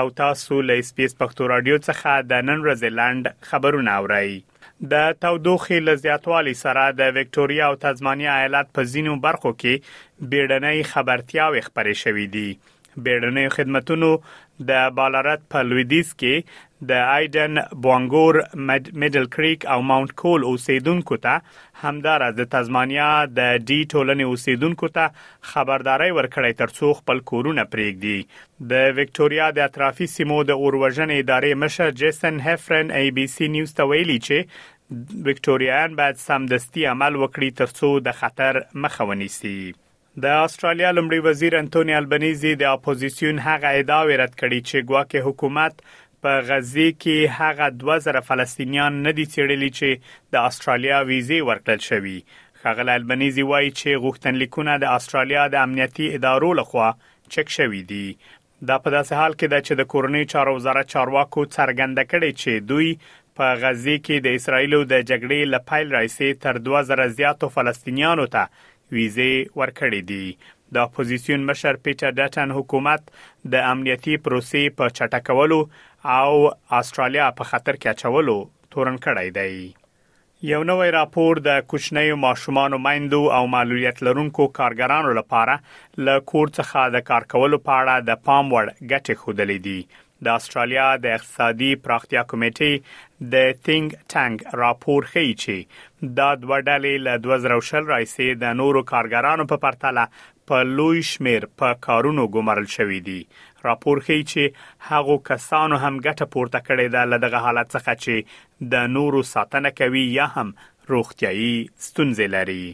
او تاسو له اس پی اس پښتو رادیو څخه د نن ورځې لنډ خبرونه اورئ د تودوخې له زیاتوالي سره د وکټوریا او تزمانیا ایالت په ځینو برخو کې بیړنۍ خبرتیاوې خبرې شوې دي بیړنیو خدمتونو د بالارت په لویدیز کې د آیډن بوانګور میډل کریک او ماونټ کول اوسیدونکو ته همدارس د تزمانیا د ډي ټولنې اوسیدونکو ته خبرداري ورکړی ترڅو خپل کورونه پرېږدي د ویکټوریا د اطرافي سیمو د اوروژنې ادارې مشر جیسن هفرن ای بي سي نیوز ته ویلي چې ویکټوریایان باید سمدستي عمل وکړي ترڅو د خطر مخه ونیسي د استرالیا لمړي وزیر انټونی البنيزي د اپوزيسيون هغه ادعاوې رد کړي چې ګواکې حکومت په غزه کې هغه 2000 فلسطینیان نه دي چیړلي چې د استرالیا ویزه ورکړل شوی خغل البنيزي وایي چې غوښتنلیکونه د استرالیا د امنیتي ادارو لخوا چک شوي دي. دا په داسې حال کې ده چې د کورنیو چارو وزارت چارواکو څرګنده کړې چې دوی په غزې کې د اسراییلو د جګړې له پیل راهیسې تر دوه زره زیاتو فلسطینیانو ته ویزې ورکړې دي. د اپوزیسیون مشر پیټر ډټن حکومت د امنیتي پروسې په چټکولو او اسټرالیا په خطر کې اچولو تورن کړی دی. یو نوی راپور د کوچنیو ماشومانو میندو او معلولیت لرونکو کارګرانو لپاره له کور څخه د کار کولو په اړه د پام وړ ګټې ښودلې دي. د استرالیا د اقتصادي پراختیا کمیټې د تینګ ټانګ راپور ښیي چې دا دوه ډلې له 2020 راهیسې د نورو کارګرانو په پرتله په لوی شمیر په کارونو ګمارل شوې دي راپور ښیي چې هغو کسانو هم ګټه پورته کړې ده له دغه حالت څخه چې د نورو ساتنه کوي یا هم روغتیايي ستونزې لري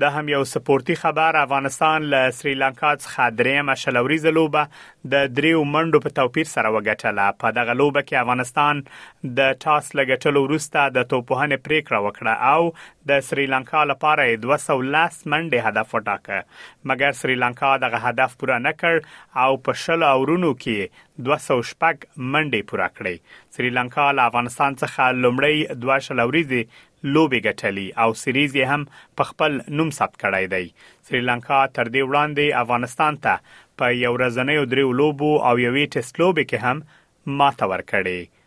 دا هم یو سپورتي خبر افغانستان له سریلانکا څخه درېیمه شلوریزه لوبه د دریو منډو په توپیر سره وګټله په دغه لوبه کې افغانستان د ټاس لګټلو وروسته د توپوهنې پریکړه وکړه او د سریلانکا لپاره 210 منډې هدف وټاکه مګر سریلانکا دغه هدف پوره نکړ او په شل اورونو کې دوه سوه شپږ منډې پوره کړئ. سریلانکا له افغانستان څخه لومړۍ دوه شل اوریزې لوبې ګټلي او سیریز یې هم په خپل نوم ثبت کړی دی. سریلانکا تر دې وړاندې افغانستان ته په یو ورځنیو دریو لوبو او یوې ټیسټ لوبې کې هم ماته ورکړې